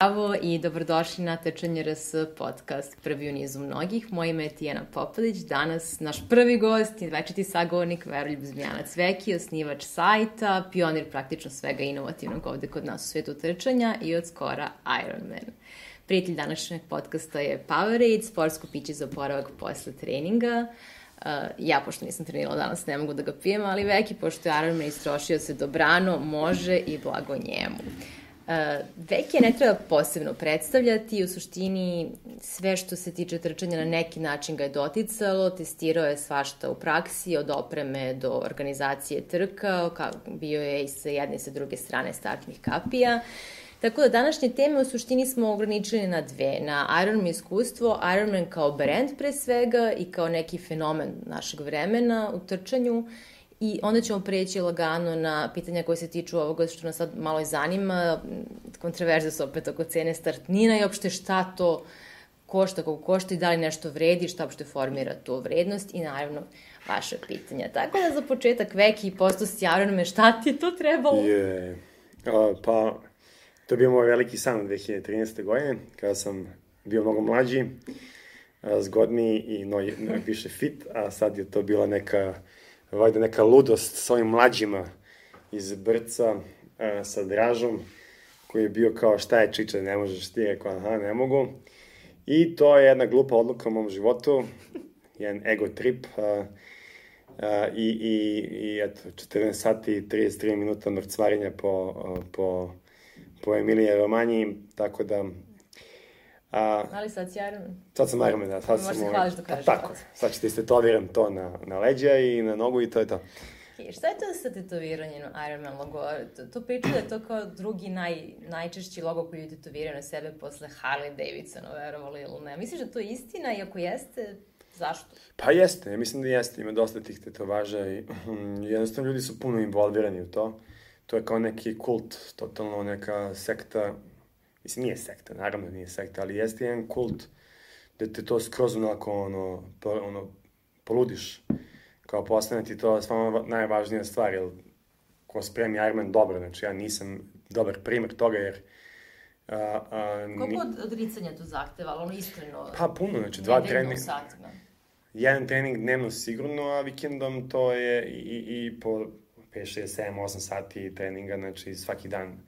Zdravo i dobrodošli na Tečanje RS podcast, prvi u nizu mnogih. Moje ime je Tijena Popović, danas naš prvi gost je večeti sagovornik Veroljub Zmijanac Veki, osnivač sajta, pionir praktično svega inovativnog ovde kod nas u svetu trčanja i od skora Ironman. Prijatelj današnjeg podcasta je Powerade, sportsko piće za oporavak posle treninga. Uh, ja, pošto nisam trenirala danas, ne mogu da ga pijem, ali Veki, pošto je Ironman istrošio se dobrano, može i blago njemu. Uh, Veke ne treba posebno predstavljati, u suštini sve što se tiče trčanja na neki način ga je doticalo, testirao je svašta u praksi, od opreme do organizacije trka, bio je i sa jedne i sa druge strane startnih kapija. Tako da današnje teme u suštini smo ograničili na dve, na Ironman iskustvo, Ironman kao brand pre svega i kao neki fenomen našeg vremena u trčanju I onda ćemo preći lagano na pitanja koje se tiču ovoga što nas sad malo i zanima, kontroverze su opet oko cene startnina i opšte šta to košta, kako košta i da li nešto vredi, šta opšte formira tu vrednost i naravno vaše pitanja. Tako da za početak Veki posto sjavljeno me šta ti je to trebalo? Je, uh, pa to bio moj veliki san 2013. godine, kada sam bio mnogo mlađi, zgodniji i no, više fit, a sad je to bila neka vajda neka ludost s ovim mlađima iz Brca a, sa Dražom, koji je bio kao šta je čiče, ne možeš ti, rekao aha, ne mogu. I to je jedna glupa odluka u mom životu, jedan ego trip, a, a, i, i, i eto, 14 sati i 33 minuta mrcvarenja po, a, po, po Emilije Romanji, tako da A, Ali sad si Ironman? Sad sam Ironman, da. Sad Možeš se hvališ da kažeš. Tako, sad ćete istetoviram to na, na leđa i na nogu i to je to. Okay, šta je to sa tetoviranjem Ironman logo? To, to priča da je to kao drugi naj, najčešći logo koji je tetovirao na sebe posle Harley Davidsona, verovali ili ne. Misliš da to je istina i ako jeste, zašto? Pa jeste, ja mislim da jeste. Ima dosta tih tetovaža i jednostavno ljudi su puno involvirani u to. To je kao neki kult, totalno neka sekta mislim, nije sekta, naravno nije sekta, ali jeste jedan kult da te to skroz onako, ono, po, ono, poludiš. Kao postane ti to stvarno najvažnija stvar, jer ko spremi Ironman dobro, znači ja nisam dobar primer toga, jer A, a, Koliko od odricanja to zahteva, ali ono iskreno? Pa puno, znači dva treninga. Satima. Jedan trening dnevno sigurno, a vikendom to je i, i po 5, 6, 7, 8 sati treninga, znači svaki dan.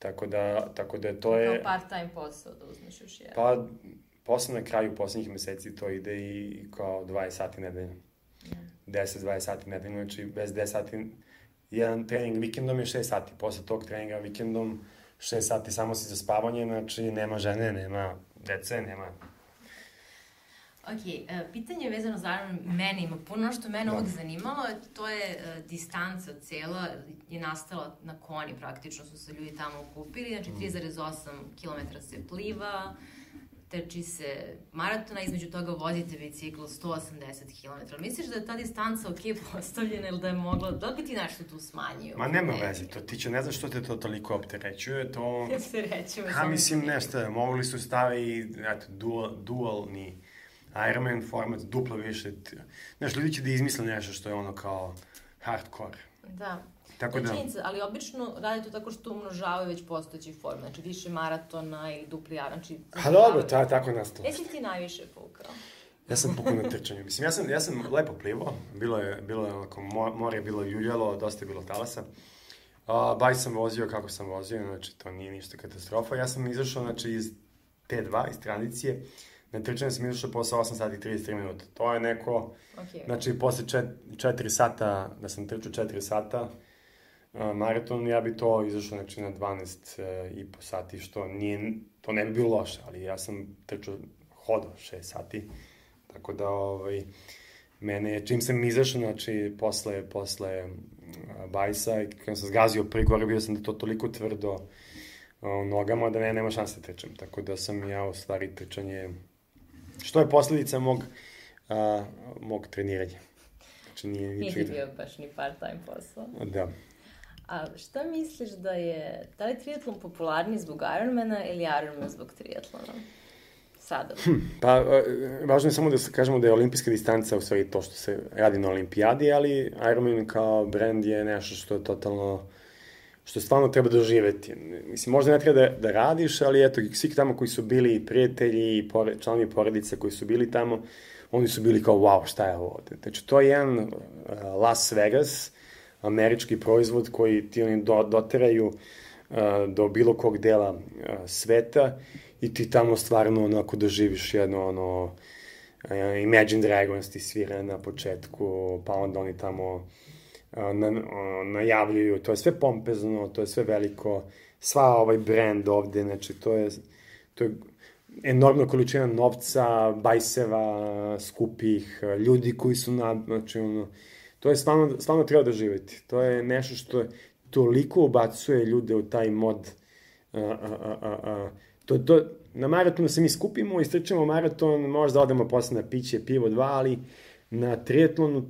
Tako da, tako da to je... Kao part-time posao da uzmeš još jedan. Pa, posle na kraju poslednjih meseci to ide i kao 20 sati nedeljno. Mm. 10-20 sati nedeljno, znači bez 10 sati, jedan trening vikendom je 6 sati, posle tog treninga vikendom 6 sati samo si za spavanje, znači nema žene, nema dece, nema Ok, uh, pitanje je vezano za Ironman, mene ima puno, što mene da. uvijek zanimalo, to je uh, distanca cela, je nastala na koni praktično, su se ljudi tamo okupili, znači 3,8 mm. km se pliva, trči se maratona, između toga vozite bicikl 180 km. Misliš da je ta distanca ok postavljena ili da je mogla, da li ti nešto tu smanjio? Ma nema veze, to ti će, ne znam što te to toliko opterećuje, to... se rećemo. Ha, mislim, nešto, mogli su stavi, eto, dual, dualni Ironman format duplo više. Znaš, ljudi će da izmisle nešto što je ono kao hardcore. Da. Tako da... Činjenica, ali obično radi to tako što umnožavaju već postojeći format, znači više maratona ili dupli Ironman. Znači, A dobro, ta, tako nastalo. Jesi ti najviše pukao? Ja sam pukao na trčanju. Mislim, ja sam, ja sam lepo plivao. Bilo je, bilo je onako, more je bilo ljuljalo, dosta je bilo talasa. Uh, baj sam vozio kako sam vozio, znači to nije ništa katastrofa. Ja sam izašao, znači, iz T2, iz tradicije, na trčanje sam izašao posle 8 sati i 33 minuta. To je neko, okay. znači posle 4 sata, da sam trčao 4 sata, uh, maraton, ja bi to izašao znači, na 12 uh, i po sati, što nije, to ne bi bilo loše, ali ja sam trčao hodo 6 sati, tako da, ovaj, mene, čim sam izašao, znači, posle, posle uh, bajsa, i kada sam zgazio prvi gore, bio sam da to toliko tvrdo nogama da ne, nema šanse da trčam. Tako da sam ja u stvari trčanje Što je posledica mog, a, mog treniranja. Znači nije ničeg... Nije bio baš ni part-time posao. Da. A šta misliš da je, da li triatlon popularniji zbog Ironmana ili Ironman zbog triatlona? Sada. Hm, pa, važno je samo da se kažemo da je olimpijska distanca u stvari to što se radi na olimpijadi, ali Ironman kao brand je nešto što je totalno što stvarno treba doživeti. Mislim, možda ne treba da, da radiš, ali eto, svi tamo koji su bili prijatelji i pore, članovi porodice koji su bili tamo, oni su bili kao, wow, šta je ovo? Znači, to je jedan uh, Las Vegas, američki proizvod koji ti oni do, doteraju uh, do bilo kog dela uh, sveta i ti tamo stvarno onako doživiš jedno ono Imagine Dragons ti svira na početku, pa onda oni tamo na, najavljuju, to je sve pompezno, to je sve veliko, sva ovaj brand ovde, znači to je, to je enormna količina novca, bajseva, skupih, ljudi koji su na, znači ono, to je stvarno, stvarno treba da živeti. To je nešto što toliko ubacuje ljude u taj mod. A, a, a, a. To, to, na maratonu se mi skupimo, istrčamo maraton, možda odemo posle na piće, pivo, dva, ali na triatlonu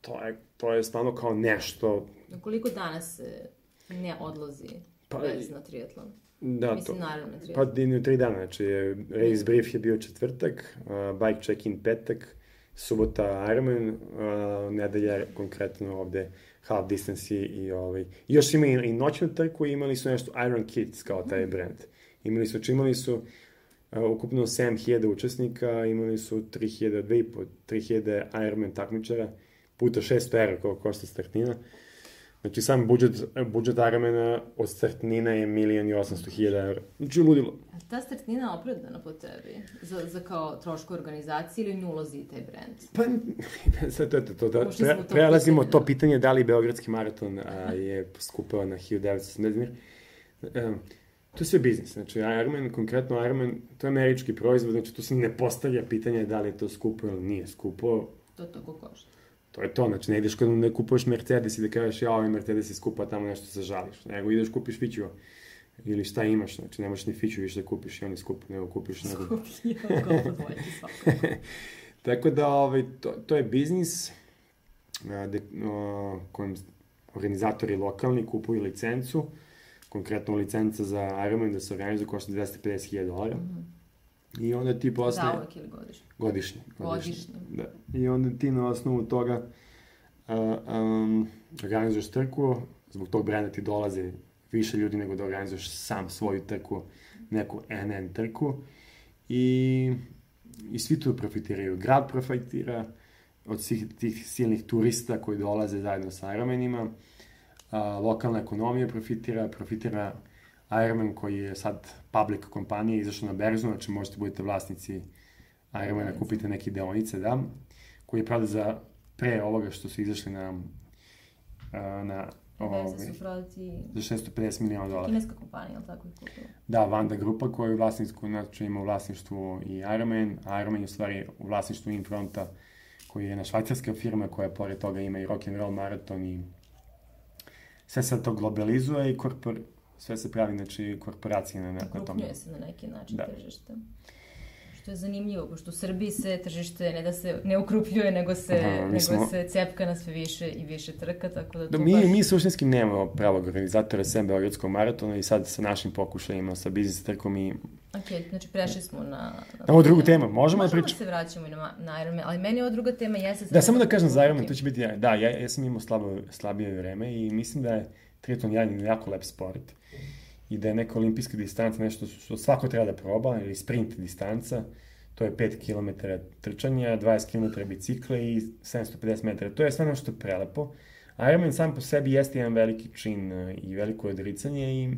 to je to je stvarno kao nešto... Na koliko dana se ne odlazi pa, bez na triatlon? Da, Mislim, to, naravno, na triatlon. Pa u tri dana, znači race brief je bio četvrtak, uh, bike check-in petak, subota Ironman, uh, nedelja konkretno ovde half distance i, i ovaj. I još ima i, i noćnu trku i imali su nešto Iron Kids kao taj mm. brand. Imali su, znači imali su uh, ukupno 7000 učesnika, imali su 3000, 2500, 3000 Ironman takmičara puta 600 evra koliko košta startnina. Znači, sam budžet, budžet Ironmana od startnina je milijon i 800 hiljada evra. Znači, ludilo. A ta startnina opravdana po tebi? Za, za kao trošku organizacije ili ne ulazi taj brend? Pa, sad to je to. to da, pre, prelazimo to pitanje da li Beogradski maraton a, je skupao na 1980 um, To je sve biznis. Znači, Ironman, konkretno Ironman, to je američki proizvod, znači tu se ne postavlja pitanje da li je to skupo ili nije skupo. To toliko košta. To je to, znači ne ideš kad ne kupuješ Mercedes i da kažeš ja ovaj Mercedes je skupa tamo nešto se žališ, nego ideš kupiš Fiću ili šta imaš, znači nemaš ni Fiću više da kupiš i on je skup, nego kupiš nego... Skuplji, Tako da ovaj, to, to je biznis de, o, kojim organizatori lokalni kupuju licencu, konkretno licenca za Ironman da se organizuje košta 250.000 dolara. Mm -hmm I onda ti posle... Zauvek ili godišnje? Godišnje. Godišnje. godišnje. Da. I onda ti na osnovu toga uh, um, organizuješ trku, zbog tog brenda ti dolaze više ljudi nego da organizuješ sam svoju trku, neku NN trku. I, i svi tu profitiraju. Grad profitira od svih tih silnih turista koji dolaze zajedno sa Ironmanima. Uh, lokalna ekonomija profitira, profitira Ironman koji je sad public kompanija, izašao na berzu, znači možete budete vlasnici Ironmana, kupite neke deonice, da, koji je pravda za pre ovoga što su izašli na na prodati... Za 650 miliona dolara. Kineska kompanija, ali tako je kupila? Da, Vanda grupa koja je u vlasništvu, znači ima u vlasništvu i Ironman, Ironman je u stvari u vlasništvu Infronta, koji je jedna švajcarska firma koja pored toga ima i rock and roll maraton i sve se to globalizuje i korpor, sve se pravi, znači, korporacije na, na tome. Okrupnjuje se na neki način da. tržište. Što je zanimljivo, pošto u Srbiji se tržište ne da se ne ukrupljuje, nego se, Aha, nego smo... se cepka na sve više i više trka, tako da, da mi, baš... mi suštinski nemamo pravog organizatora sem Beogradskog maratona i sad sa našim pokušajima, sa biznis trkom i Ok, znači prešli smo na... Na, na ovu drugu temu, možemo, možemo da pričamo. Možemo da se vraćamo i na, na Ironman, ali meni je ova druga tema jeste... Da, samo da kažem za Ironman, to će biti, da, ja, ja sam imao slabo, slabije vreme i mislim da je triatlon jedan jako lep sport i da je neka olimpijska distanca nešto što svako treba da proba, ili sprint distanca, to je 5 km trčanja, 20 km bicikle i 750 metara. To je sve nešto prelepo. Ironman sam po sebi jeste jedan veliki čin e, i veliko odricanje i,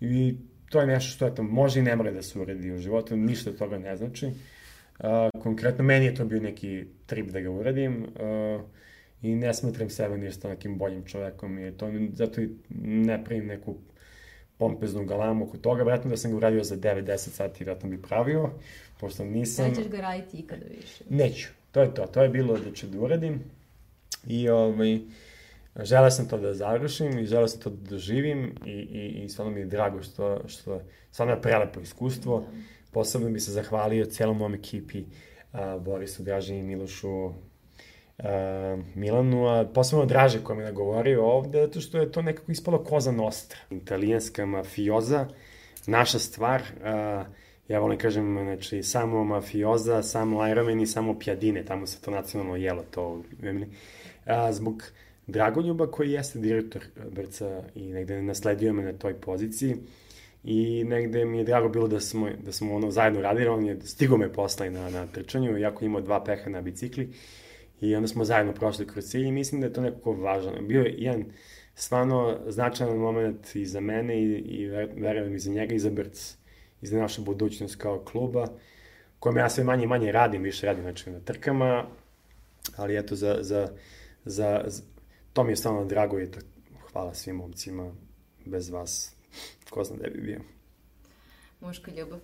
i to je nešto što eto, može i ne mora da se uredi u životu, ništa toga ne znači. Uh, konkretno, meni je to bio neki trip da ga uradim uh, i ne smatram sebe ništa nekim boljim čovekom i to, zato i ne pravim neku pompeznu galamu oko toga, vratno da sam ga uradio za 9-10 sati, vratno bi pravio, pošto nisam... Nećeš ga raditi ikada više. Neću, to je to, to je bilo da ću da uradim i ovaj, želeo sam to da završim i želeo sam to da doživim i, i, i stvarno mi je drago što, što stvarno je prelepo iskustvo. Da. Posebno bi se zahvalio celom mom ekipi, a, Borisu, Dražini, Milošu, uh, Milanu, a posebno Draže koja mi nagovorio ovde, zato što je to nekako ispalo koza nostra. Italijanska mafioza, naša stvar, uh, ja volim kažem, znači, samo mafioza, samo Ironman i samo pjadine, tamo se to nacionalno jelo, to, uh, zbog Dragoljuba koji jeste direktor Brca i negde nasledio me na toj poziciji i negde mi je drago bilo da smo, da smo ono zajedno radili, on je stigo me posla na, na trčanju, iako imao dva peha na bicikli i onda smo zajedno prošli kroz cilj i mislim da je to nekako važno. Bio je jedan stvarno značajan moment i za mene i, i verujem i za njega i za Brc i za našu budućnost kao kluba, kojom ja sve manje i manje radim, više radim znači, na trkama, ali eto za, za, za, za to mi je stvarno drago i to, hvala svim momcima, bez vas ko zna gde bi bio. Muška ljubav.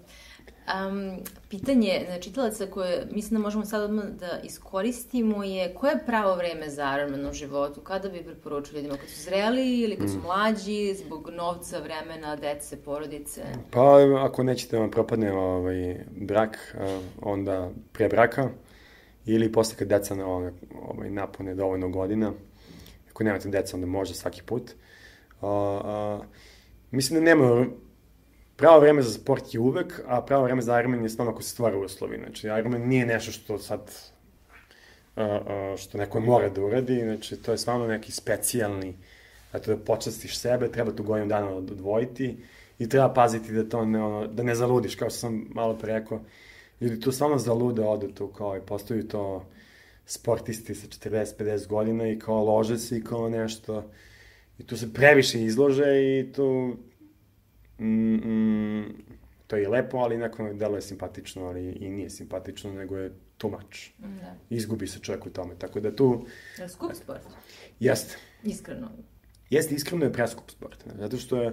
Um, pitanje na čitalaca koje mislim da možemo sad odmah da iskoristimo je koje je pravo vreme za Ironman u životu? Kada bi preporučili ljudima? Kad su zreli ili kad su mm. mlađi, zbog novca, vremena, dece, porodice? Pa ako nećete da vam propadne ovaj, brak, onda pre braka ili posle kad deca na ovaj, ovaj, napune dovoljno godina. Ako nemate deca, onda može svaki put. Uh, uh, mislim da nema pravo vreme za sport je uvek, a pravo vreme za Ironman je stvarno ako se stvara uslovi. Znači, Ironman nije nešto što sad uh, uh, što neko mora da uradi, znači to je stvarno neki specijalni, eto da počastiš sebe, treba tu godinu dana odvojiti i treba paziti da to ne, ono, da ne zaludiš, kao što sam malo pre rekao, ljudi tu stvarno zalude, odu tu kao i postaju to sportisti sa 40-50 godina i kao lože se i kao nešto i tu se previše izlože i tu mm, mm, to je lepo, ali nakon delo je simpatično, ali i nije simpatično, nego je too much. Da. Izgubi se čovjek u tome, tako da tu... Je skup sport? Jeste. Iskreno? Jeste, iskreno je preskup sport. Zato što je,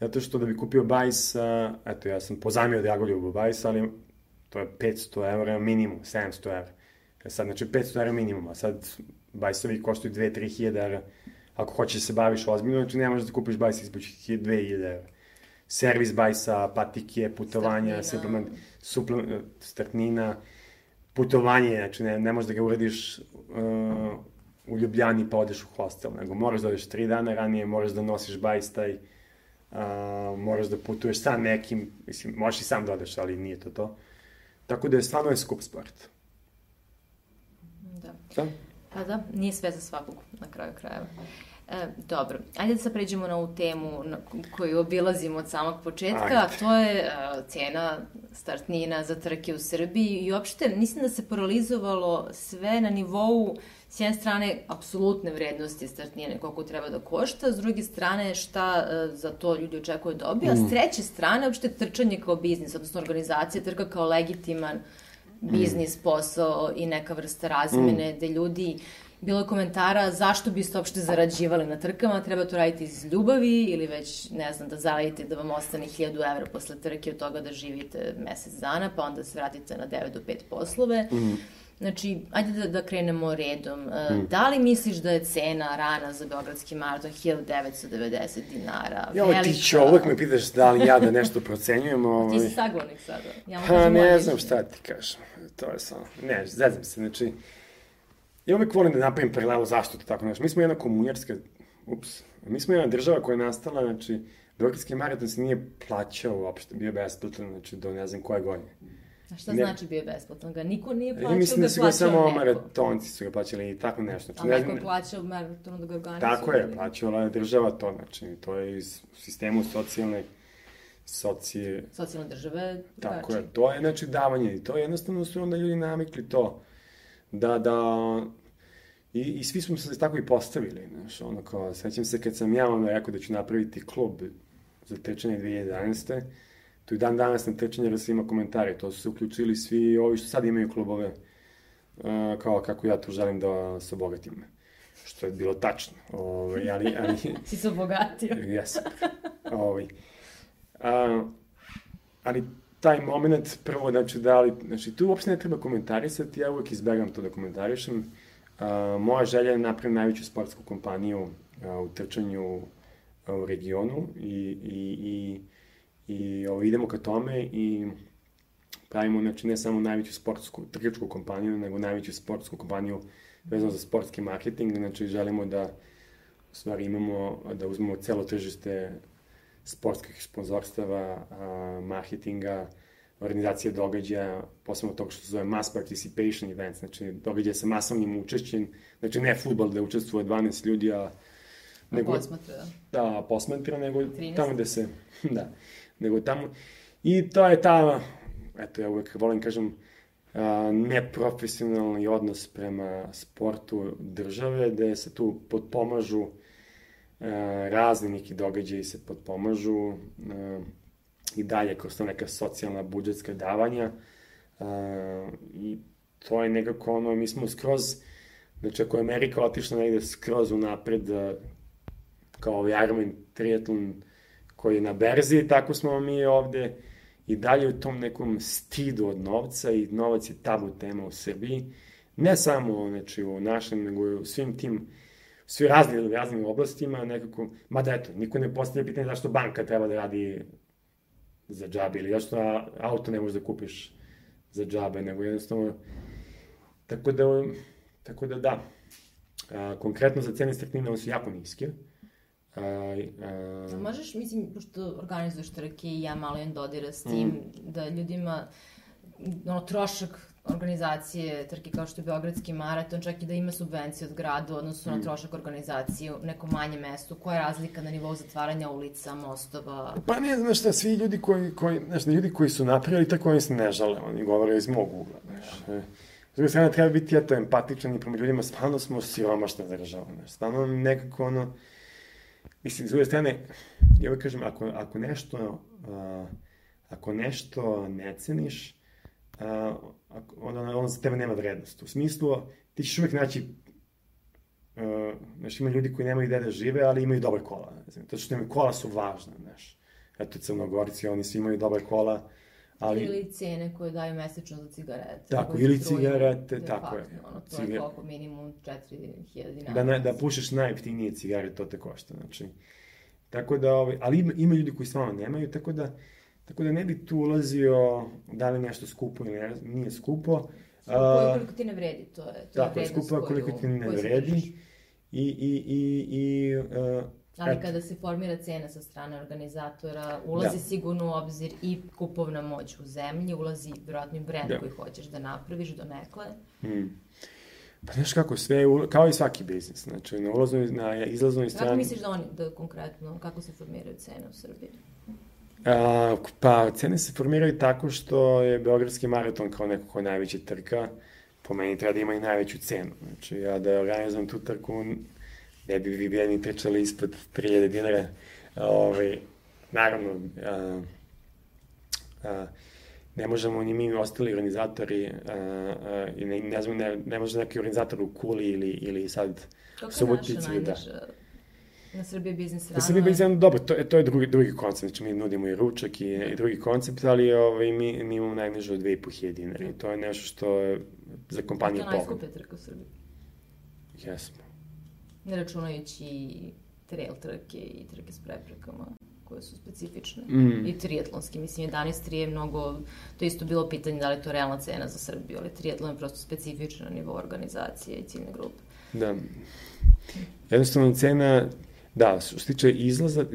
zato što da bi kupio bajs, a, eto, ja sam pozamio Dragoljubu bajs, ali to je 500 evra minimum, 700 evra. E sad, znači 500 evra minimum, a sad bajsovi koštuju 2-3 hiljada evra. Ako hoćeš da se baviš ozbiljno, znači ne možeš da kupiš bajs ispod 2000 evra servis bajsa, patike, putovanja, suplement, suplement, strtnina, putovanje, znači ne, ne možeš da ga uradiš uh, u Ljubljani pa odeš u hostel, nego moraš da odeš tri dana ranije, moraš da nosiš bajs taj, uh, moraš da putuješ sa nekim, mislim, možeš i sam da odeš, ali nije to to. Tako da je stvarno je skup sport. Da. Da? Pa da, nije sve za svakog na kraju krajeva. E, dobro, ajde da sad pređemo na ovu temu na koju obilazimo od samog početka, ajde. a to je uh, cena startnina za trke u Srbiji i uopšte mislim da se paralizovalo sve na nivou s jedne strane apsolutne vrednosti startnine koliko treba da košta, s druge strane šta uh, za to ljudi očekuju da dobiju, mm. a s treće strane uopšte trčanje kao biznis, odnosno organizacija trka kao legitiman biznis, posao i neka vrsta razmene mm. gde ljudi bilo je komentara zašto biste uopšte zarađivali na trkama, treba to raditi iz ljubavi ili već, ne znam, da zaradite da vam ostane 1000 evra posle trke od toga da živite mesec dana, pa onda se vratite na 9 do 5 poslove. Mm. Znači, ajde da, da krenemo redom. Mm. Da li misliš da je cena rana za Beogradski maraton 1990 dinara? Ja, velika? ti će uvek me pitaš da li ja da nešto procenjujem. Ovaj... Ti si sagovornik sada. Ja pa ne znam šta ti kažem. To je samo, ne, zezam se, znači, Ja uvek volim da napravim paralelu zašto to tako, znači, mi smo jedna komunjarska, ups, mi smo jedna država koja je nastala, znači, Beogradski maraton se nije plaćao uopšte, bio besplatan, znači, do ne znam koje godine. A šta ne, znači bio besplatan? Ga niko nije plaćao, ja mislim da su ga samo neko. maratonci su ga plaćali i tako nešto. Znači, A neko je plaćao maraton da ga organizuje? Tako je, plaćala je država to, znači, to je iz sistemu socijalne socije... Socijalne države Tako je, to je, znači, davanje i to jednostavno su onda ljudi namikli to da, da, i, i svi smo se tako i postavili, znaš, ono kao, sećam se kad sam ja ono rekao da ću napraviti klub za tečanje 2011. Tu i dan danas na tečanje da se ima komentare, to su se uključili svi ovi što sad imaju klubove, uh, kao kako ja tu želim da se obogatim. Što je bilo tačno. Ovaj, ali, ali, si se obogatio. Jesam. Ovaj. A, ali taj moment, prvo, znači, da li, znači, tu uopšte ne treba komentarisati, ja uvek izbegam to da komentarišem. Uh, moja želja je da napravim najveću sportsku kompaniju uh, u trčanju uh, u regionu i, i, i, i ovo, idemo ka tome i pravimo, znači, ne samo najveću sportsku, trkačku kompaniju, nego najveću sportsku kompaniju vezano za sportski marketing, znači želimo da u stvari imamo, da uzmemo celo tržište sportskih sponzorstava, marketinga, organizacije događaja, posebno tog što se zove mass participation events, znači događaja sa masovnim učešćem, znači ne futbol da učestvuje 12 ljudi, a nego, posmatra. Da, posmatra, nego 13. tamo gde se, da, nego tamo, i to je ta, eto ja uvek volim kažem, a, neprofesionalni odnos prema sportu države, gde se tu podpomažu a, razni neki događaji se podpomažu a, i dalje kroz to neka socijalna budžetska davanja a, i to je nekako ono, mi smo skroz, znači ako je Amerika otišla negde skroz unapred kao Ironman triatlon koji je na berzi, tako smo mi ovde i dalje u tom nekom stidu od novca i novac je tabu tema u Srbiji. Ne samo znači, u našem, nego u svim tim svi razni raznim oblastima nekako, mada eto, niko ne postavlja pitanje zašto banka treba da radi za džabe ili zašto auto ne možeš da kupiš za džabe, nego jednostavno tako da, tako da da, a, konkretno za cene one su jako niske, A, a... Možeš, mislim, pošto organizuješ trke i ja malo imam dodira s tim, mm. da ljudima ono, trošak organizacije trke kao što je Beogradski maraton, čak i da ima subvencije od grada, odnosno mm. na trošak organizacije u nekom manjem mestu, koja je razlika na nivou zatvaranja ulica, mostova? Pa ne, znaš šta, svi ljudi koji, koji, znaš, ljudi koji su napravili tako oni se ne žale, oni govore iz mog ugla, znaš. S druge strane, treba biti, eto, empatičan i prema ljudima, stvarno smo siromašna država, znaš, stvarno nekako, ono, Mislim, s druge strane, ja uvek kažem, ako, ako nešto, uh, ako nešto ne ceniš, uh, onda ono za tebe nema vrednost. U smislu, ti ćeš uvek naći Uh, znaš, ima ljudi koji nemaju gde da žive, ali imaju dobre kola. Znači, to što imaju kola su važne, znaš. Eto, crnogorci, oni svi imaju dobre kola, ali... Ili cene koje daju mesečno za cigarete. Tako, ili cigarete, tako je. Ono, to Cigar... je koliko, minimum 4000 dinara. Da, ne, da pušiš najjeftinije cigare, to te košta, znači. Tako da, ovaj, ali ima, ima ljudi koji stvarno nemaju, tako da, tako da ne bi tu ulazio da li nešto skupo ili ne, nije skupo. Skupo je koliko ti ne vredi, to je. To tako, je skupo je koliko ti ne vredi. I, i, i, i uh, Ali kada se formira cena sa strane organizatora, ulazi da. sigurno u obzir i kupovna moć u zemlji, ulazi vjerojatno i brend da. koji hoćeš da napraviš do nekle. Hmm. Pa znaš kako, sve, kao i svaki biznis, znači na ulaznoj, na izlaznoj strani... Kako misliš da oni, da konkretno, kako se formiraju cene u Srbiji? A, pa, cene se formiraju tako što je Beogradski maraton kao nekako najveća trka, po meni treba da ima i najveću cenu. Znači, ja da organizujem tu trku, ne bi vi bili trčali ispod 3000 dinara. Ove, ovaj, naravno, a, a, ne možemo ni mi ostali organizatori a, a, i ne, ne, znam, ne, ne može neki organizator u Kuli ili, ili sad Subotici. Da. Na Srbiji biznis rano? Na Srbiji biznis rano, dobro, to, to je drugi, drugi koncept, znači mi nudimo i ručak i, i drugi koncept, ali ovaj, mi, mi imamo najniže od 2500 dinara i to je nešto što je za kompaniju pogodno. To je najskuplja trka u Srbiji. Jesmo ne računajući trail trke i trke s preprekama koje su specifične. Mm. I triatlonski, mislim, 11 tri je mnogo, to je isto bilo pitanje da li je to realna cena za Srbiju, ali triatlon je prosto specifična na nivou organizacije i ciljne grupe. Da. Jednostavno cena, da, što se tiče izlaza,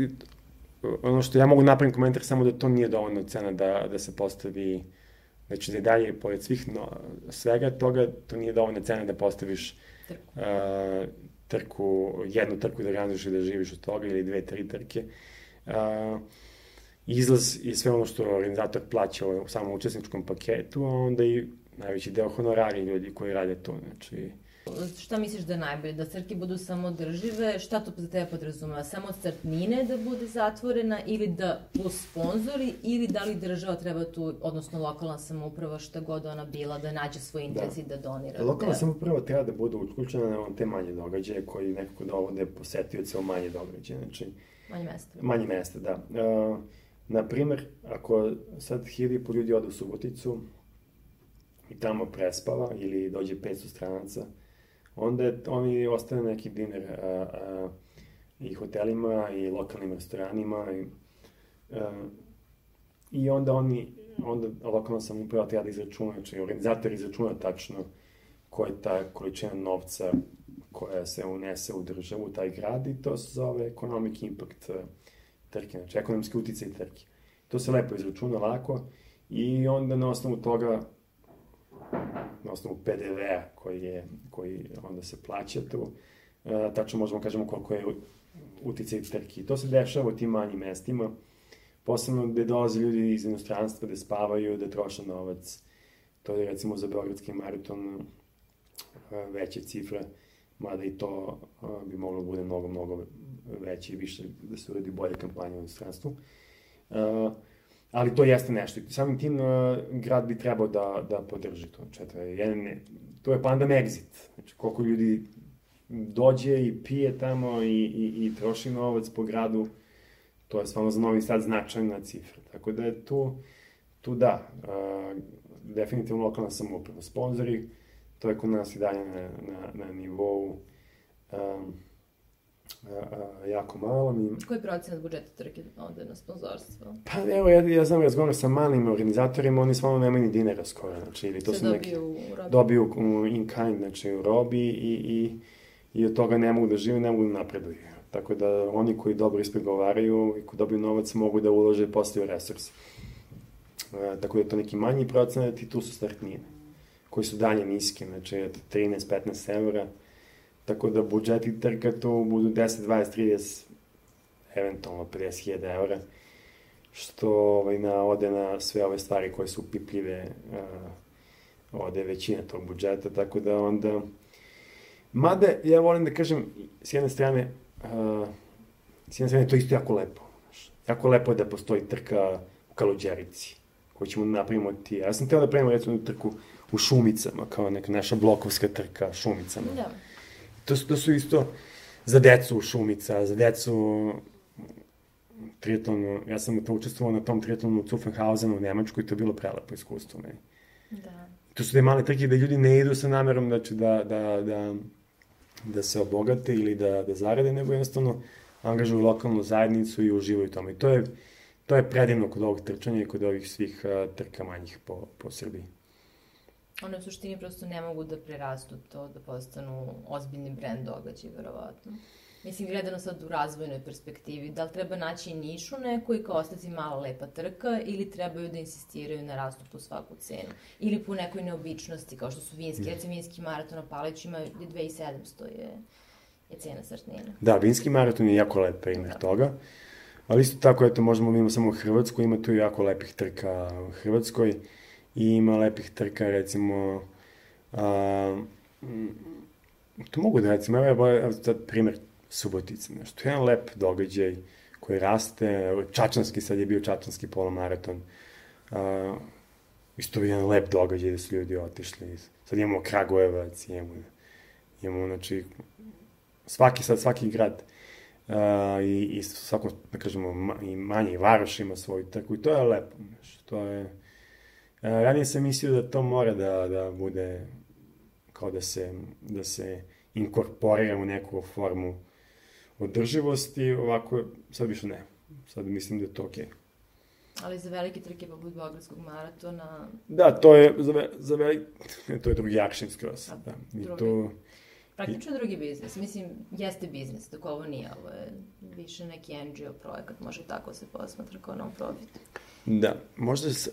ono što ja mogu napraviti komentar samo da to nije dovoljno cena da, da se postavi, znači da dalje, pored svih, no, svega toga, to nije dovoljna cena da postaviš uh, trku, jednu trku da organizuješ i da živiš od toga ili dve, tri trke. Uh, izlaz i sve ono što organizator plaća u samom učesničkom paketu, a onda i najveći deo honorari ljudi koji rade to. Znači, Šta misliš da je najbolje? Da crke budu samo držive? Šta to za tebe podrazumeva? Samo crtnine da bude zatvorena ili da plus sponzori ili da li država treba tu, odnosno lokalna samouprava šta god ona bila, da nađe svoj interes da. i da donira? Lokalna da... samouprava treba da bude uključena na te manje događaje koji nekako dovode posetioce u manje događaje. Znači, manje mesta. Manje mesta, da. Uh, naprimer, ako sad hiljadi po ljudi ode u Suboticu i tamo prespava ili dođe 500 stranaca, onda je, oni ostane neki dinar a, a, i hotelima i lokalnim restoranima i, a, i onda oni onda lokalna samuprava treba da izračuna, znači organizator izračuna tačno koja je ta količina novca koja se unese u državu, taj grad i to se zove economic impact trke, znači ekonomski uticaj trke. To se lepo izračuna lako i onda na osnovu toga na osnovu PDV-a koji, je, koji onda se plaća tu, e, tačno možemo kažemo koliko je uticaj trki. To se dešava u tim manjim mestima, posebno gde dolaze ljudi iz inostranstva, gde spavaju, gde troše novac. To je recimo za Beogradski maraton e, veće cifre, mada i to e, bi moglo da bude mnogo, mnogo veće i više da se uradi bolje kampanje u inostranstvu. Uh, ali to jeste nešto. Samim tim uh, grad bi trebao da, da podrži to. Znači, to je, jedan, to je pandam exit. Znači, koliko ljudi dođe i pije tamo i, i, i troši novac po gradu, to je stvarno za Novi Sad značajna cifra. Tako da je tu, tu da, uh, definitivno lokalna samouprava. Sponzori, to je kod nas i dalje na, na, na nivou um, jako malo. Mi... Koji procenat budžeta trke ode na sponzorstvo? Pa evo, ja, ja znam razgovaram sa malim organizatorima, oni stvarno nemaju ni dinara skoro, znači, ili to Se su dobiju neki... u robi. Dobiju u in kind, znači u robi i, i, i od toga ne mogu da žive, ne mogu da napreduju. Tako da oni koji dobro ispregovaraju i koji dobiju novac mogu da ulože posle u resurs. E, tako da je to neki manji procenat i tu su startnije, koji su dalje niske, znači od 13-15 evra. Tako da budžeti trka tu budu 10, 20, 30, eventualno 50.000 evra, što ovaj, na, ode na sve ove stvari koje su pipljive, uh, ode većina tog budžeta, tako da onda... Mada, ja volim da kažem, s jedne strane, uh, s jedne strane to isto jako lepo. Znaš. Jako lepo je da postoji trka u Kaluđerici, koju ćemo da napravimo ti. Ja sam teo da pravimo recimo trku u Šumicama, kao neka naša blokovska trka Šumicama. Da. To to su isto za decu u Šumica, za decu triatlonu, ja sam to učestvovao na tom triatlonu u Zuffenhausenu u Nemačkoj, to je bilo prelepo iskustvo meni. Da. To su te male trke da ljudi ne idu sa namerom znači, da, da, da, da se obogate ili da, da zarade, nego jednostavno angažuju lokalnu zajednicu i uživaju tome. I to je, to je predivno kod ovog trčanja i kod ovih svih uh, trka manjih po, po Srbiji. One u suštini prosto ne mogu da prerastu to, da postanu ozbiljni brend događaj, verovatno. Mislim, gledano sad u razvojnoj perspektivi, da li treba naći nišu neku i kao ostati mala lepa trka ili trebaju da insistiraju na rastu po svaku cenu? Ili po nekoj neobičnosti, kao što su vinski, recimo vinski maraton na Palićima je 2700 je, je cena startnina. Da, vinski maraton je jako lep primjer Da. toga. Ali isto tako, eto, možemo, mi imamo samo Hrvatsku, ima tu jako lepih trka u Hrvatskoj i ima lepih trka, recimo, a, to mogu da recimo, evo, evo sad primer Subotice, znaš, to je jedan lep događaj koji raste, Čačanski, sad je bio Čačanski polomaraton, a, isto je jedan lep događaj da su ljudi otišli, sad imamo Kragujevac, imamo, imamo, znači, svaki sad, svaki grad uh, i, i svako, da kažemo, ma, i manje, Varoš ima svoju trku i to je lepo, znaš, to je... Uh, ranije sam mislio da to mora da, da bude kao da se, da se inkorporira u neku formu održivosti, ovako, sad više ne. Sad mislim da je to okej. Okay. Ali za velike trke poput Beogradskog maratona, Da, to je za, ve, za velik, to je drugi action skroz. A, Da. I drugi. to, praktično drugi biznis. Mislim, jeste biznis, dok ovo nije, ovo je više neki NGO projekat, može tako se posmatra kao non-profit. da, možda, s-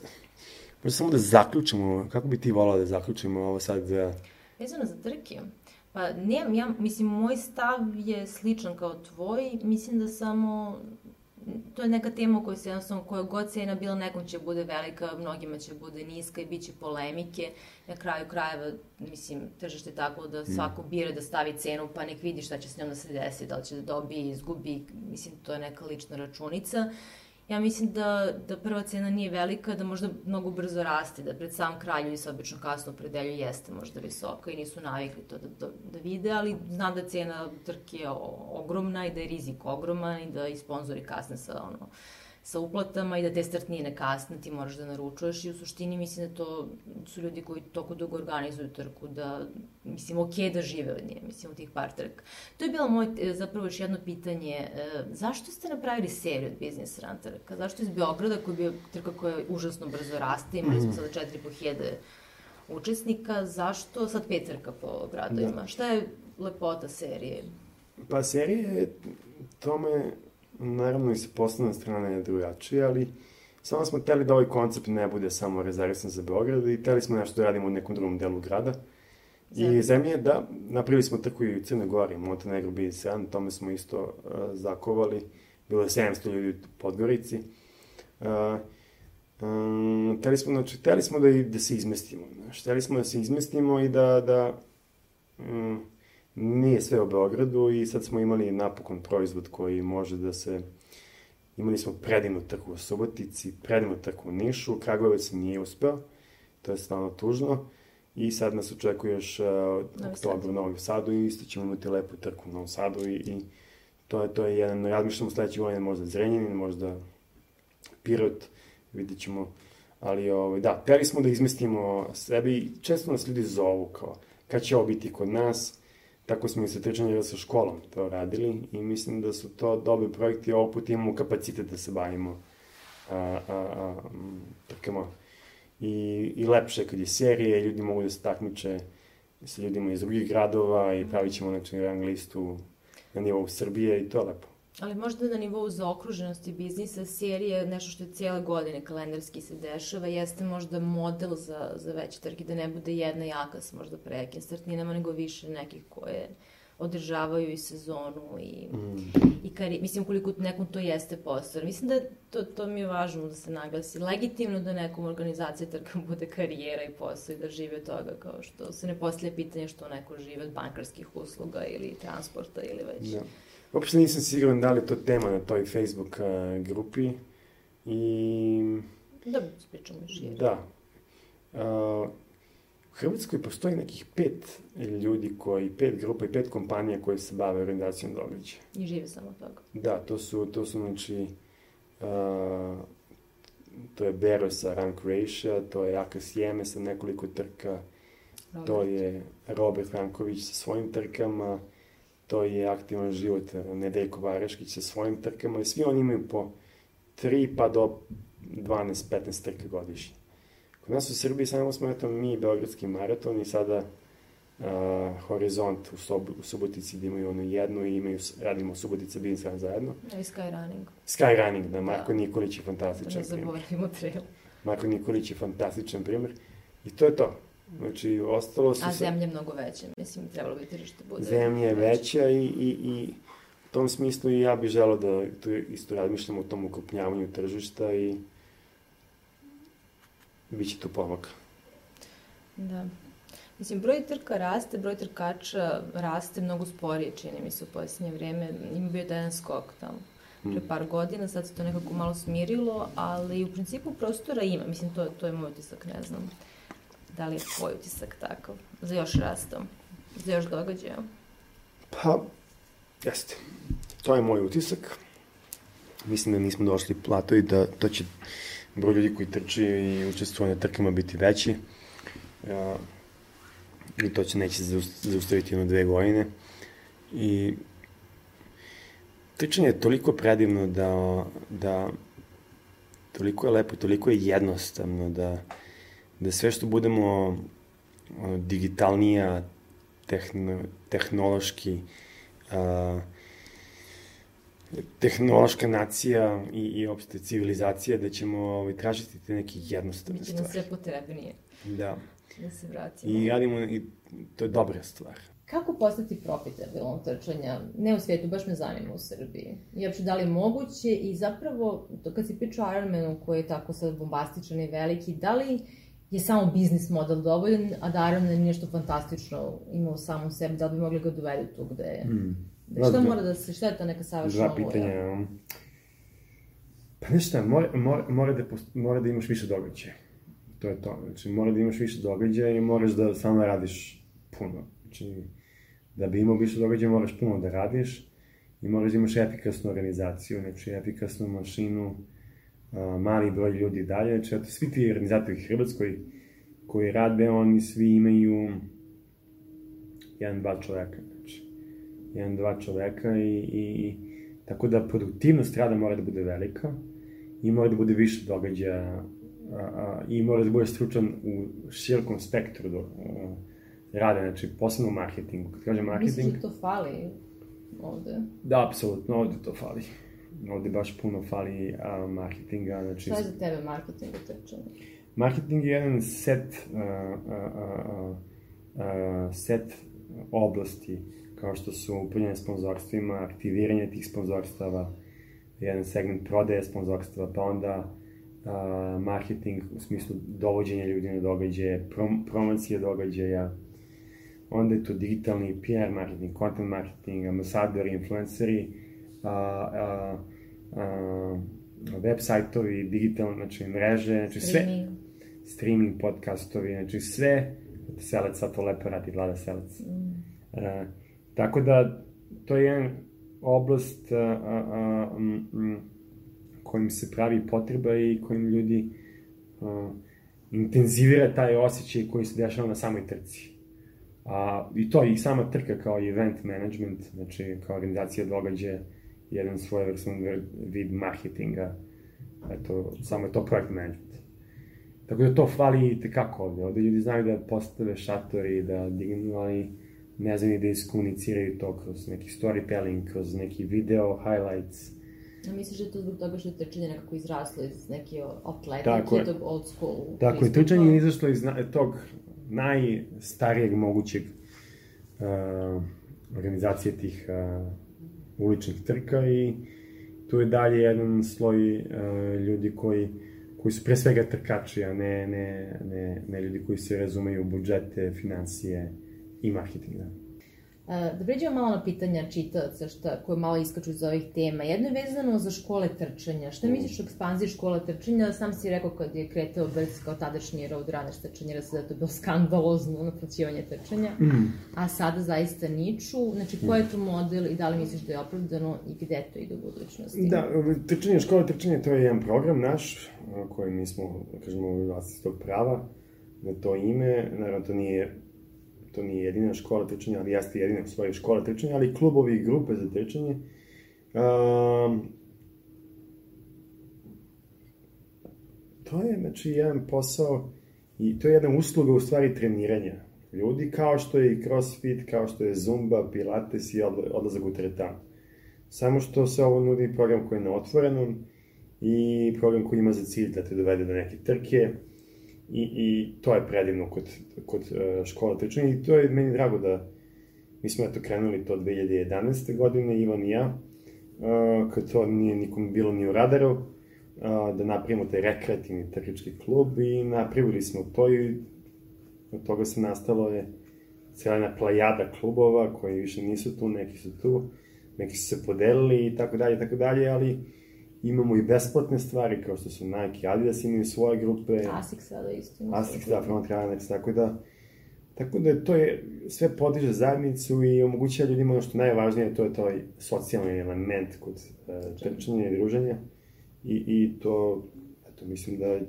možda samo da zaključimo, kako bi ti volao da zaključimo ovo sad za... Vezano za trke, pa nemam, ja, mislim, moj stav je sličan kao tvoj, mislim da samo to je neka tema koja se jednostavno, koja god cena bila, nekom će bude velika, mnogima će bude niska i bit će polemike. Na kraju krajeva, mislim, tržište je tako da svako bira da stavi cenu, pa nek vidi šta će s njom da se desi, da li će da dobije, izgubi, mislim, to je neka lična računica. Ja mislim da, da prva cena nije velika, da možda mnogo brzo raste, da pred sam kraj ljudi se obično kasno opredelju jeste možda visoka i nisu navikli to da, da, da vide, ali znam da cena trke je ogromna i da je rizik ogroman i da i sponzori kasne sa ono, sa uplatama i da te startnije kasne, ti moraš da naručuješ i u suštini mislim da to su ljudi koji toliko dugo organizuju trku da, mislim, okej da žive od nje, mislim, od tih par trka. To je bilo moje, e, zapravo još jedno pitanje, e, zašto ste napravili seriju od Business Run trka? Zašto iz Beograda, koji je bio trka koja užasno brzo raste, imali smo sada 4.500 učesnika, zašto sad pet trka po gradovima? Da. Šta je lepota serije? Pa serija je tome, naravno i sa poslovne strane je drugačije, ali Samo smo hteli da ovaj koncept ne bude samo rezervisan za Beograd i hteli smo nešto da radimo u nekom drugom delu grada. I zemlje, da, napravili smo trku i u Crnoj Gori, Montenegro bili 7, tome smo isto uh, zakovali. Bilo je 700 ljudi u Podgorici. Uh, um, teli smo, znači, teli smo da, da se izmestimo. Znači, teli smo da se izmestimo i da, da um, nije sve u Beogradu i sad smo imali napokon proizvod koji može da se Imali smo predivnu trku u Subotici, predivnu trku u Nišu, Kragujevac nije uspeo, to je stvarno tužno. I sad nas očekuje još uh, oktober u Novom Sadu i isto ćemo imati lepu trku u Novom Sadu i, i to je, to je jedan, razmišljamo sledeće godine možda Zrenjanin, možda Pirot, vidit ćemo. Ali, ovaj, da, teli smo da izmestimo sebe i često nas ljudi zovu kao, kad će ovo biti kod nas, Tako smo i sa trčanjem sa školom to radili i mislim da su to dobri projekti, ovog put imamo kapacitet da se bavimo a, a, a, trkama. I, I lepše kad je serije, ljudi mogu da se takmiče sa ljudima iz drugih gradova i pravit ćemo znači, rang listu na nivou Srbije i to je lepo. Ali možda na nivou zaokruženosti biznisa, serije, nešto što je cijele godine kalendarski se dešava, jeste možda model za, za veće trke, da ne bude jedna jaka s možda prejakim startninama, nego više nekih koje održavaju i sezonu i, mm. i kari, mislim koliko nekom to jeste posao. Mislim da to, to mi je važno da se naglasi. Legitimno da nekom organizacija trka bude karijera i posao i da žive od toga, kao što se ne poslije pitanje što neko žive od bankarskih usluga ili transporta ili već. Da. Uopšte nisam siguran da li to tema na toj Facebook uh, grupi. I... Da, pričamo još jedno. Da. Uh, u Hrvatskoj postoji nekih pet ljudi koji, pet grupa i pet kompanija koje se bave organizacijom događaja. I žive samo od toga. Da, to su, to su znači, uh, to je Bero sa Run Croatia, to je Akas Jeme sa nekoliko trka, Robert. to je Robert Franković sa svojim trkama, to je aktivan život Nedeljko Vareškić sa svojim trkama i svi oni imaju po 3 pa do 12-15 trka godišnje. Kod nas u Srbiji samo smo eto mi Beogradski maraton i sada uh, Horizont u, Sob u Subotici da imaju onu jednu i imaju, radimo Subotica Bin sad zajedno. I Skyrunning. Skyrunning, da, Marko da. Nikolić je fantastičan primjer. Da ne zaboravimo trail. Marko Nikolić je fantastičan primjer. I to je to. Znači, ostalo su... A zemlja je mnogo veća, mislim, trebalo bi tržište bude... Zemlja je veća i, i, i u tom smislu i ja bih želao da to isto razmišljam o tom ukrupnjavanju tržišta i bit će tu pomaka. Da. Mislim, broj trka raste, broj trkača raste mnogo sporije, čini mi se, u posljednje vreme. Ima bio da jedan skok tamo pre mm. par godina, sad se to nekako malo smirilo, ali u principu prostora ima, mislim, to, to je moj utisak, ne znam. Da li je tvoj utisak takav? Za još rastom? Za još događaja? Pa, jeste. To je moj utisak. Mislim da nismo došli plato i da to će broj ljudi koji trči i učestvuju na trkama biti veći. Ja, I to će neće zaustaviti jedno dve godine. I trčanje je toliko predivno da, da toliko je lepo, toliko je jednostavno da da sve što budemo digitalnija, tehno, tehnološki, a, tehnološka nacija i, i opšte civilizacija, da ćemo ovaj, tražiti te neke jednostavne stvari. Da sve potrebnije. Da. Da se vratimo. I radimo, i to je dobra stvar. Kako postati profitabilan trčanja? Ne u svijetu, baš me zanima u Srbiji. I uopšte da li je moguće i zapravo, to kad si pričao o Ironmanu koji je tako sad bombastičan i veliki, da li je samo biznis model dovoljan, a da Iron nije nešto fantastično imao u samom sebi, da bi mogli ga dovedu tu gde je. Mm. Da, šta mora da se, šta je ta neka savršena Dva pitanja. Ja? Pa ništa, mora, mora, mora, da, mora da imaš više događaja. To je to. Znači, mora da imaš više događaja i moraš da samo radiš puno. Znači, da bi imao više događaja moraš puno da radiš i moraš da imaš efikasnu organizaciju, znači efikasnu mašinu, mali broj ljudi dalje, znači eto, svi ti organizatori Hrvatskoj koji rade, oni svi imaju jedan, dva čoveka, znači, jedan, dva čoveka i, i tako da produktivnost rada mora da bude velika i mora da bude više događaja a, a, i mora da bude stručan u širokom spektru do, a, rade, znači posebno u marketingu. Kad kažem marketing... Misliš da to fali ovde? Da, apsolutno, ovde to fali. Ovde baš puno fali a, marketinga. Znači, Šta je za tebe marketing u trčanju? Marketing je jedan set, a, a, a, a, set oblasti, kao što su upravljanje sponzorstvima, aktiviranje tih sponzorstava, jedan segment prodaje sponzorstva, pa onda a, marketing u smislu dovođenja ljudi na događaje, prom, promocije događaja, onda je to digitalni PR marketing, content marketing, ambasadori, influenceri, a, a, a, web sajtovi, digitalne, znači mreže, znači sve, Streaming. streaming podcastovi, znači sve, Selec sad to lepo radi, Vlada Selec. Mm. E, tako da, to je jedan oblast a, a, a, m, m, kojim se pravi potreba i kojim ljudi a, intenzivira taj osjećaj koji se dešava na samoj trci. A, I to i sama trka kao event management, znači kao organizacija događaja, jedan svojevrstan vid marketinga. Eto, samo je to projekt management. Tako da to fali i tekako ovde. Ovde ljudi znaju da postave šatori, da dignu, ali ne znam i da iskomuniciraju to kroz neki storytelling, kroz neki video, highlights. A misliš da je to zbog toga što je trčanje nekako izraslo iz neke atletike, Tako je. tog old school Tako je, trčanje je izašlo iz tog najstarijeg mogućeg uh, organizacije tih uh, uličnih trka i tu je dalje jedan sloj uh, ljudi koji koji su pre svega trkači, a ne, ne, ne, ne ljudi koji se razumeju budžete, financije i marketing. Da. Uh, da pređemo malo na pitanja čitaoca šta, koje malo iskaču iz ovih tema. Jedno je vezano za škole trčanja. Šta misliš o ekspanziji škola trčanja? Sam si rekao kad je kretao Brc kao tadašnji roadrunner trčanja, da je to bilo skandalozno naplaćivanje trčanja. Mm. A sada zaista niču. Znači, koji je to model i da li misliš da je opravdano i gde to ide u budućnosti? Da, trčanje, škola trčanja, to je jedan program naš, koji mi smo, da kažemo, vlasnici tog prava na to ime. Naravno, to nije, to nije jedina škola trčanja, ali jeste jedina u stvari škola trčanja, ali klubovi i grupe za trčanje. Um, to je, znači, jedan posao i to je jedna usluga u stvari treniranja ljudi, kao što je i crossfit, kao što je zumba, pilates i odla- odlazak u teretanu. Samo što se ovo nudi program koji je na otvorenom i program koji ima za cilj da te dovede do neke trke i, i to je predivno kod, kod uh, škola trčanja i to je meni drago da mi smo eto krenuli to 2011. godine, Ivan i ja, uh, kad to nije nikom bilo ni u radaru, uh, da napravimo taj rekreativni trkački klub i napravili smo to i od toga se nastalo je cijela jedna plejada klubova koji više nisu tu, neki su tu, neki su se podelili i tako dalje, tako dalje, ali imamo i besplatne stvari kao što su Nike, Adidas imaju svoje grupe, Asik sada isto. ima Asics, da, Front Runners, tako da Tako da to je, sve podiže zajednicu i omogućava ljudima ono što najvažnije, to je taj socijalni element kod uh, trčanja i druženja. I, I to, eto, mislim da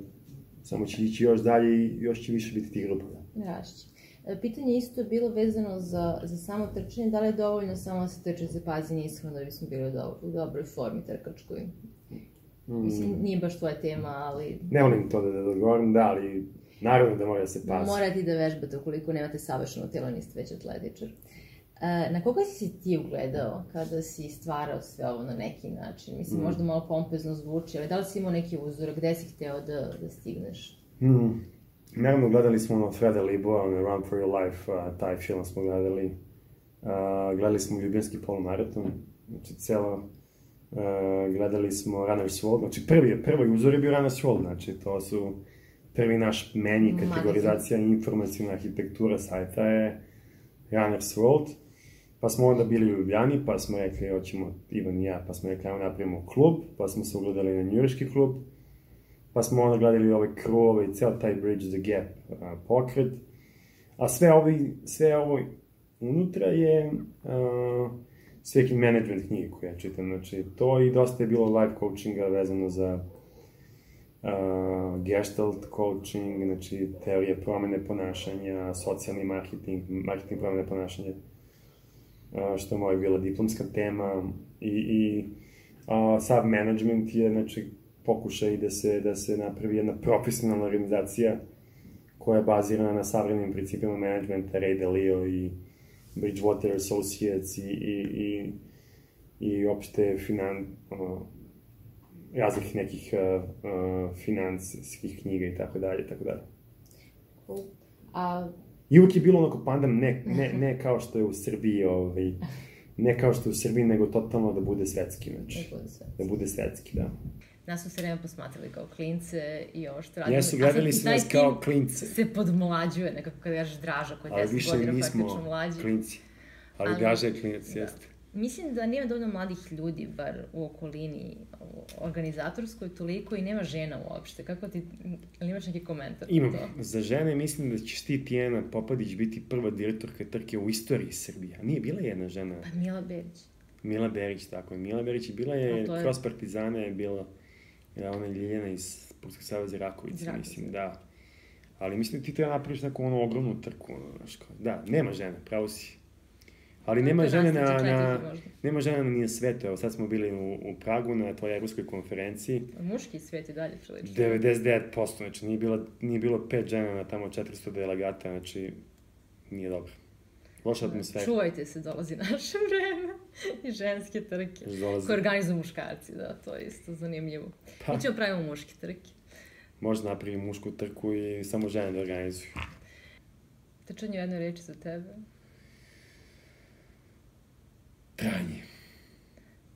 samo će ići još dalje i još će više biti tih grupa. Rašće. E, Pitanje isto je bilo vezano za, za samo trčanje, da li je dovoljno samo da se trče za pazinje ishranu da bismo bili u, do, u dobroj formi trkačkoj? Mislim, nije baš tvoja tema, ali Ne volim to da, da odgovorim, da, ali naravno da mora da se pazi. morate da vežbate ukoliko nemate savršeno telo, niste već atletičar. E, na koga si se ti ugledao kada si stvarao sve ovo na neki način? Mislim, možda malo pompezno zvuči, ali da li si imao neki uzor, gde si hteo da, da stigneš? Mm. Naravno, gledali smo ono Freda Liboa, ono Run for your life, a, taj film smo gledali. A, gledali smo Ljubljanski polumaraton, znači celo, a, gledali smo Runner's World, znači prvi, prvi uzor je bio Runner's World, znači to su prvi naš meni, kategorizacija informacijna arhitektura sajta je Runner's World. Pa smo onda bili u Ljubljani, pa smo rekli, hoćemo, Ivan i ja, pa smo rekli, ajmo napravimo klub, pa smo se ugledali na njujorški klub, pa smo onda gledali ove krove i ceo taj Bridge the Gap a, pokret. A sve, ovi, sve ovo unutra je sve management knjige koje ja čitam. Znači, to i dosta je bilo live coachinga vezano za a, gestalt coaching, znači teorije promene ponašanja, socijalni marketing, marketing promene ponašanja, a, što je moja bila diplomska tema i, i a, sav management je, znači, pokušaj da se, da se napravi jedna profesionalna organizacija koja je bazirana na savremenim principima managementa, Ray Dalio i Bridgewater Associates i, i, i, i opšte finan, ono, raznih nekih uh, uh, finansijskih knjiga i tako dalje, tako dalje. Cool. A... I uvijek je bilo onako pandam, ne, ne, ne kao što je u Srbiji, ovaj, ne kao što je u Srbiji, nego totalno da bude svetski, znači. Da bude svetski. Da bude svetski, da. Nas su se vreme posmatrali kao klince i ovo što radimo. Jesu, gledali su nas kao klince. se podmlađuje, nekako kada kažeš Draža, koji je 10 godina praktično mlađi. Ali više nismo klinci. Ali, ali Draža je klinac, da. jeste. Mislim da nema dovoljno mladih ljudi, bar u okolini organizatorskoj, toliko i nema žena uopšte. Kako ti, ali imaš neki komentar? Imam. To? Za žene mislim da će ti Tijena Popadić biti prva direktorka trke u istoriji Srbije. Nije bila jedna žena? Pa Mila Berić. Mila Berić, tako je. Mila Berić je bila je, je... kroz Partizane je bila je ona Ljiljana iz Sportskog saveza Rakovica, mislim, da. Ali mislim da ti treba napraviš neku ono ogromnu trku, ono, znaš, da, nema žene, pravo si. Ali nema žene na, na, nema žene na svetu. Evo sad smo bili u, u Pragu na toj ruskoj konferenciji. Muški svet je dalje prilično. 99%, znači nije bilo, nije bilo pet žena na tamo 400 delegata, znači nije dobro. Loša atmosfera. Čuvajte se, dolazi naše vreme i ženske trke. Dolazi. Koje organizuju muškarci, da, to je isto zanimljivo. Pa. Mi ćemo pravimo muške trke. Možda napravimo mušku trku i samo žene da organizuju. Trčanje u jednoj reči za tebe. Trajanje.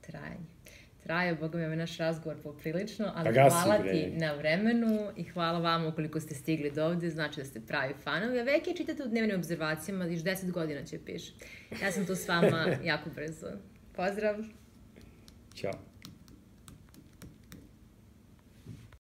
Trajanje. Traje, boga mi, ovaj naš razgovor poprilično, ali pa hvala ti na vremenu i hvala vama ukoliko ste stigli do ovde, znači da ste pravi fanovi. A veke čitate u dnevnim observacijama, još 10 godina će piše. Ja sam tu s vama jako brzo. Pozdrav! Ćao!